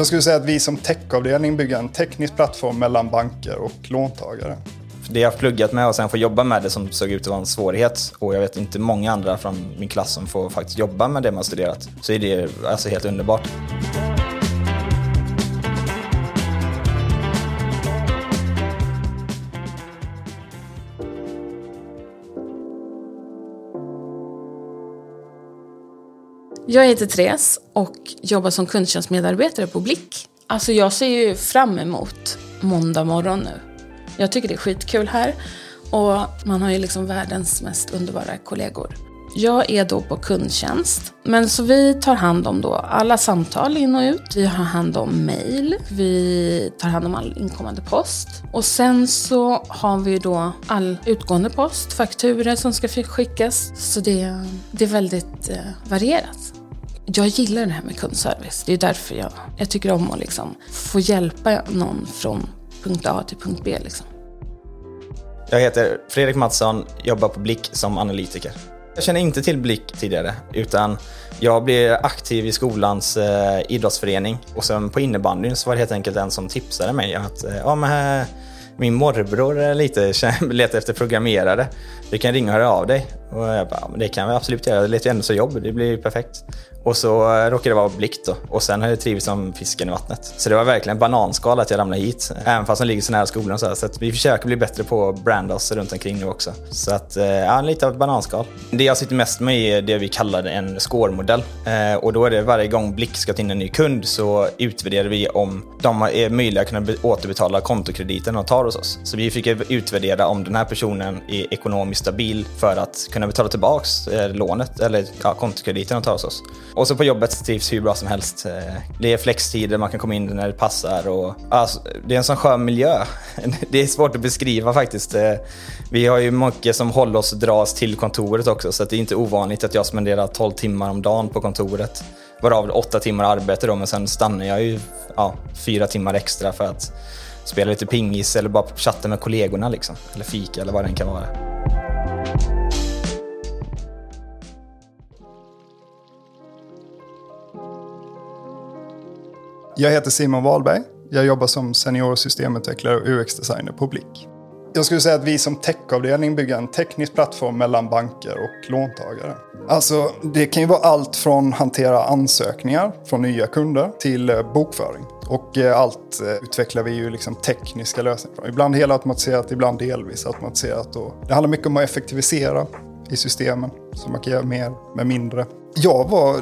Jag skulle säga att vi som techavdelning bygger en teknisk plattform mellan banker och låntagare. Det jag har pluggat med och sen få jobba med det som såg ut att vara en svårighet och jag vet inte många andra från min klass som får faktiskt jobba med det man studerat. Så är det alltså helt underbart. Jag heter Therese och jobbar som kundtjänstmedarbetare på Blick. Alltså jag ser ju fram emot måndag morgon nu. Jag tycker det är skitkul här och man har ju liksom världens mest underbara kollegor. Jag är då på kundtjänst, men så vi tar hand om då alla samtal in och ut. Vi har hand om mail, vi tar hand om all inkommande post och sen så har vi då all utgående post, fakturer som ska skickas. Så det, det är väldigt eh, varierat. Jag gillar det här med kundservice. Det är därför jag, jag tycker om att liksom få hjälpa någon från punkt A till punkt B. Liksom. Jag heter Fredrik Mattsson, jobbar på Blick som analytiker. Jag känner inte till Blick tidigare, utan jag blev aktiv i skolans eh, idrottsförening och sen på innebandyn så var det helt enkelt en som tipsade mig att eh, ja, men, eh, min morbror är lite letar efter programmerare. Du kan ringa och höra av dig. Och jag bara, men det kan vi absolut göra. Det letar ju ändå så jobb, det blir ju perfekt. Och så eh, råkade det vara blick då. Och sen har jag trivits som fisken i vattnet. Så det var verkligen bananskal att jag ramlade hit. Även fast de ligger så nära skolan så, här. så att vi försöker bli bättre på att branda oss runt omkring nu också. Så att, eh, ja, lite av ett bananskal. Det jag sitter mest med är det vi kallar en score-modell. Eh, och då är det varje gång Blick ska ta in en ny kund så utvärderar vi om de är möjliga att kunna återbetala kontokrediten de tar hos oss. Så vi fick utvärdera om den här personen är ekonomiskt stabil för att kunna betala tillbaks eh, lånet eller ja, kontokrediten de tar hos oss. Och så på jobbet trivs hur bra som helst. Eh, det är flextider, man kan komma in när det passar. Och, alltså, det är en sån skön miljö. Det är svårt att beskriva faktiskt. Eh, vi har ju mycket som håller oss och dras till kontoret också, så det är inte ovanligt att jag spenderar 12 timmar om dagen på kontoret. Varav 8 timmar arbete då, men sen stannar jag ju ja, 4 timmar extra för att spela lite pingis eller bara chatta med kollegorna liksom. Eller fika eller vad det än kan vara. Jag heter Simon Wahlberg. Jag jobbar som senior systemutvecklare och UX-designer på Blick. Jag skulle säga att vi som techavdelning bygger en teknisk plattform mellan banker och låntagare. Alltså, det kan ju vara allt från hantera ansökningar från nya kunder till eh, bokföring. Och eh, allt eh, utvecklar vi ju liksom tekniska lösningar från. Ibland helautomatiserat, ibland delvis automatiserat. Och det handlar mycket om att effektivisera i systemen så man kan göra mer med mindre. Jag var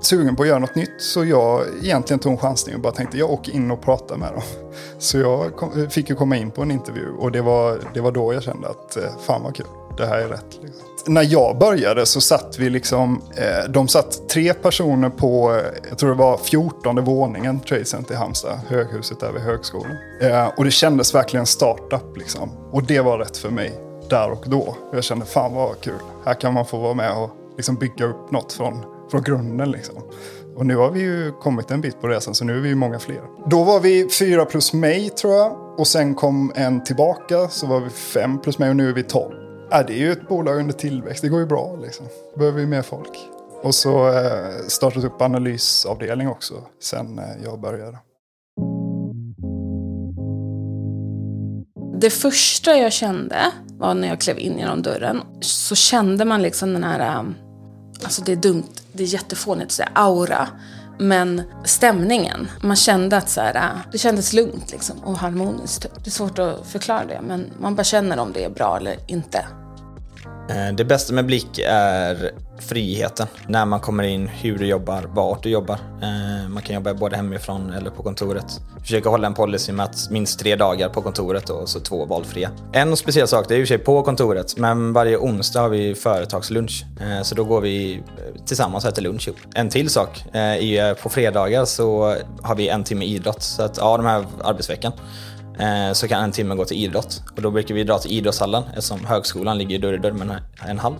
sugen på att göra något nytt. Så jag egentligen tog en chansning och bara tänkte jag åker in och pratar med dem. Så jag kom, fick ju komma in på en intervju och det var, det var då jag kände att eh, fan vad kul, det här är rätt. Liksom. När jag började så satt vi liksom, eh, de satt tre personer på, jag tror det var 14 våningen, Trade Center i Halmstad, höghuset där vid högskolan. Eh, och det kändes verkligen startup liksom. Och det var rätt för mig där och då. Jag kände fan vad kul, här kan man få vara med och liksom bygga upp något från från grunden. Liksom. Och nu har vi ju kommit en bit på resan så nu är vi ju många fler. Då var vi fyra plus mig tror jag. Och sen kom en tillbaka så var vi fem plus mig och nu är vi tolv. Äh, det är ju ett bolag under tillväxt, det går ju bra liksom. Då behöver vi mer folk. Och så eh, startade upp analysavdelning också sen eh, jag började. Det första jag kände var när jag klev in genom dörren så kände man liksom den här eh, Alltså det är dumt, det är jättefånigt att säga aura. Men stämningen, man kände att så här, äh, det kändes lugnt liksom, och harmoniskt. Typ. Det är svårt att förklara det, men man bara känner om det är bra eller inte. Eh, det bästa med Blick är friheten. När man kommer in, hur du jobbar, vart du jobbar. Eh, man kan jobba både hemifrån eller på kontoret. Försöka hålla en policy med att minst tre dagar på kontoret och så två valfria. En speciell sak, det är i och för sig på kontoret, men varje onsdag har vi företagslunch. Eh, så då går vi eh, tillsammans och äter lunch ihop. En till sak, eh, på fredagar så har vi en timme idrott. Så att, ja, de här arbetsveckan Eh, så kan en timme gå till idrott. Och då brukar vi dra till idrottshallen eftersom högskolan ligger dörr i dörr med en hall.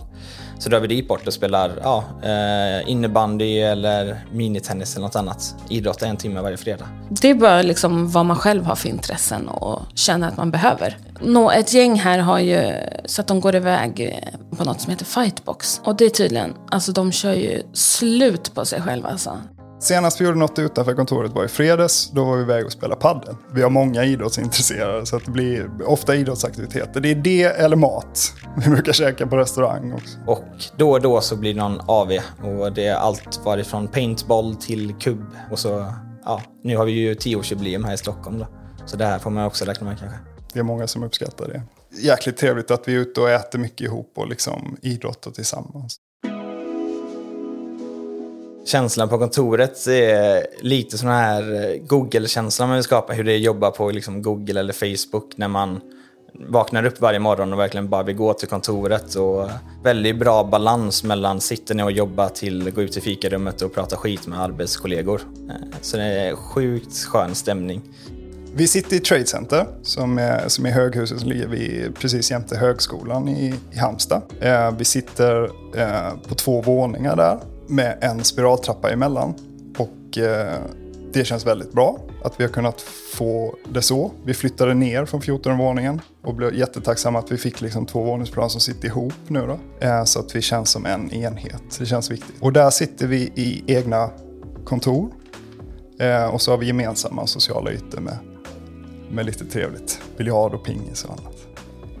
Så drar vi dit bort och spelar ja, eh, innebandy eller minitennis eller något annat. Idrott en timme varje fredag. Det är bara liksom vad man själv har för intressen och känner att man behöver. Nå, ett gäng här har ju så att de går iväg eh, på något som heter Fightbox. Och det är tydligen, alltså de kör ju slut på sig själva alltså. Senast vi gjorde något utanför kontoret var i fredags. Då var vi iväg och spelade padel. Vi har många idrottsintresserade så att det blir ofta idrottsaktiviteter. Det är det eller mat. Vi brukar käka på restaurang också. Och då och då så blir det någon AV och det är allt varifrån paintball till kubb. Och så, ja, nu har vi ju tioårsjubileum här i Stockholm då. Så det här får man också räkna med kanske. Det är många som uppskattar det. Jäkligt trevligt att vi är ute och äter mycket ihop och liksom idrottar tillsammans. Känslan på kontoret är lite sån här eh, Google-känslan man vill skapa. Hur det är att jobba på liksom Google eller Facebook när man vaknar upp varje morgon och verkligen bara vill gå till kontoret. Och väldigt bra balans mellan sitta ner och jobba till gå ut i fikarummet och prata skit med arbetskollegor. Eh, så det är sjukt skön stämning. Vi sitter i Trade Center som är, som är höghuset som ligger vid, precis jämte högskolan i, i Halmstad. Eh, vi sitter eh, på två våningar där med en spiraltrappa emellan. Och eh, det känns väldigt bra att vi har kunnat få det så. Vi flyttade ner från 14 våningen och blev jättetacksamma att vi fick liksom två våningsplan som sitter ihop nu då. Eh, så att vi känns som en enhet. Det känns viktigt. Och där sitter vi i egna kontor. Eh, och så har vi gemensamma sociala ytor med, med lite trevligt biljard och pingis och annat.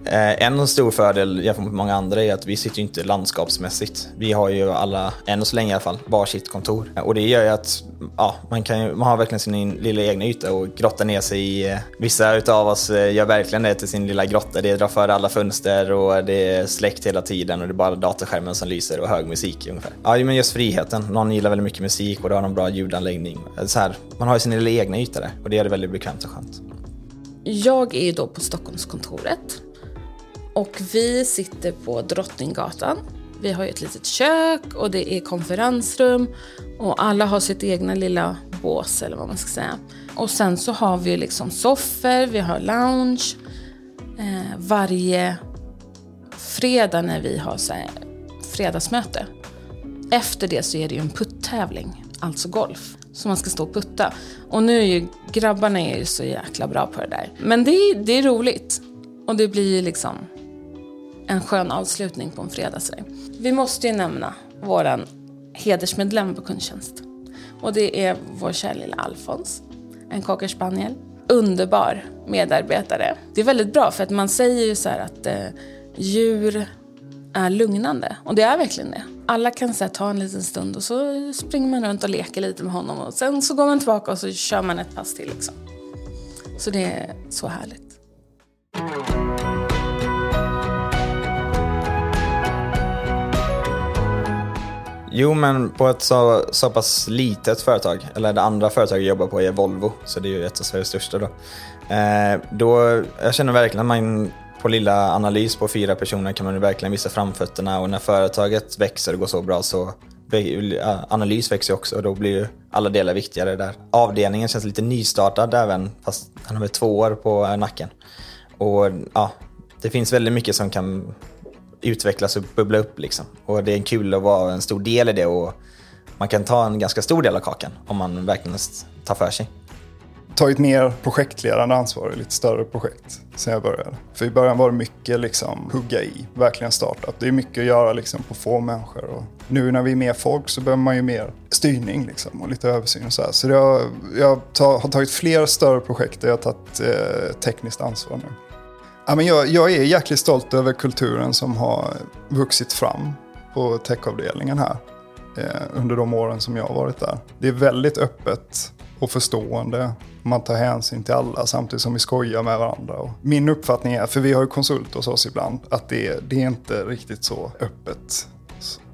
Eh, en stor fördel jämfört med många andra är att vi sitter inte landskapsmässigt. Vi har ju alla, än så länge i alla fall, varsitt kontor. Och det gör ju att ja, man, kan, man har verkligen sin lilla egna yta och grotta ner sig i. Eh, vissa utav oss eh, gör verkligen det till sin lilla grotta. Det drar för alla fönster och det är släckt hela tiden och det är bara datorskärmen som lyser och hög musik ungefär. Ja, men just friheten. Någon gillar väldigt mycket musik och då har någon bra ljudanläggning. Så här, man har ju sin lilla egna yta där och det är det väldigt bekvämt och skönt. Jag är ju då på Stockholmskontoret och vi sitter på Drottninggatan. Vi har ju ett litet kök och det är konferensrum och alla har sitt egna lilla bås eller vad man ska säga. Och sen så har vi liksom soffor, vi har lounge. Eh, varje fredag när vi har så här, fredagsmöte. Efter det så är det ju en puttävling, alltså golf. Så man ska stå och putta. Och nu är ju grabbarna är ju så jäkla bra på det där. Men det är, det är roligt. Och det blir ju liksom en skön avslutning på en fredag. Vi måste ju nämna vår hedersmedlem på kundtjänst. Och det är vår kära lilla Alfons, en cocker spaniel. Underbar medarbetare. Det är väldigt bra för att man säger ju så här att eh, djur är lugnande. Och det är verkligen det. Alla kan så här, ta en liten stund och så springer man runt och leker lite med honom och sen så går man tillbaka och så kör man ett pass till. Liksom. Så det är så härligt. Jo, men på ett så, så pass litet företag, eller det andra företaget jag jobbar på är Volvo, så det är ju ett av Sveriges största då. Eh, då jag känner verkligen att man på lilla analys på fyra personer kan man verkligen visa framfötterna och när företaget växer och går så bra så analys växer också och då blir ju alla delar viktigare där. Avdelningen känns lite nystartad även fast han har väl två år på nacken. Och ja, det finns väldigt mycket som kan utvecklas och bubbla upp. Liksom. Och det är kul att vara en stor del i det och man kan ta en ganska stor del av kakan om man verkligen tar för sig. Tagit mer projektledande ansvar i lite större projekt sen jag började. För i början var det mycket liksom hugga i, verkligen startup. Det är mycket att göra liksom på få människor. Och nu när vi är mer folk så behöver man ju mer styrning liksom och lite översyn och så här. Så det har, jag har tagit fler större projekt där jag har tagit eh, tekniskt ansvar nu. Ja, men jag, jag är jäkligt stolt över kulturen som har vuxit fram på techavdelningen här eh, under de åren som jag har varit där. Det är väldigt öppet och förstående. Man tar hänsyn till alla samtidigt som vi skojar med varandra. Och min uppfattning är, för vi har ju konsult hos oss ibland, att det, det är inte riktigt så öppet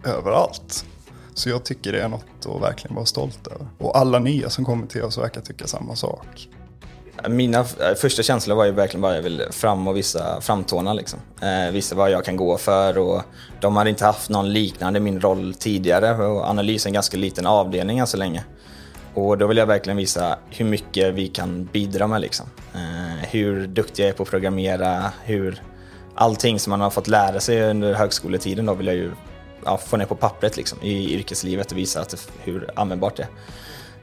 överallt. Så jag tycker det är något att verkligen vara stolt över. Och alla nya som kommer till oss verkar tycka samma sak. Mina eh, första känslor var ju verkligen bara jag vill fram och visa framtårna. Liksom. Eh, visa vad jag kan gå för och de hade inte haft någon liknande min roll tidigare och analys är en ganska liten avdelning än så länge. Och då vill jag verkligen visa hur mycket vi kan bidra med. Liksom. Eh, hur duktig jag är på att programmera, hur allting som man har fått lära sig under högskoletiden då vill jag ju ja, få ner på pappret liksom, i yrkeslivet och visa att det, hur användbart det är.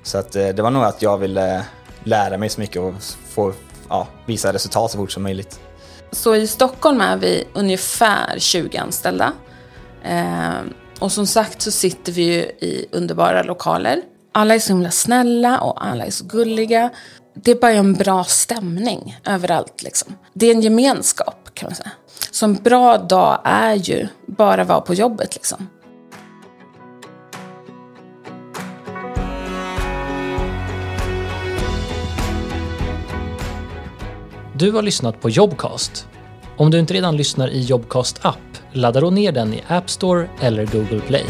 Så att, eh, det var nog att jag ville lära mig så mycket och få ja, visa resultat så fort som möjligt. Så i Stockholm är vi ungefär 20 anställda. Eh, och som sagt så sitter vi ju i underbara lokaler. Alla är så himla snälla och alla är så gulliga. Det är bara en bra stämning överallt. Liksom. Det är en gemenskap kan man säga. Så en bra dag är ju bara vara på jobbet. Liksom. Du har lyssnat på Jobcast. Om du inte redan lyssnar i Jobcast app, ladda då ner den i App Store eller Google Play.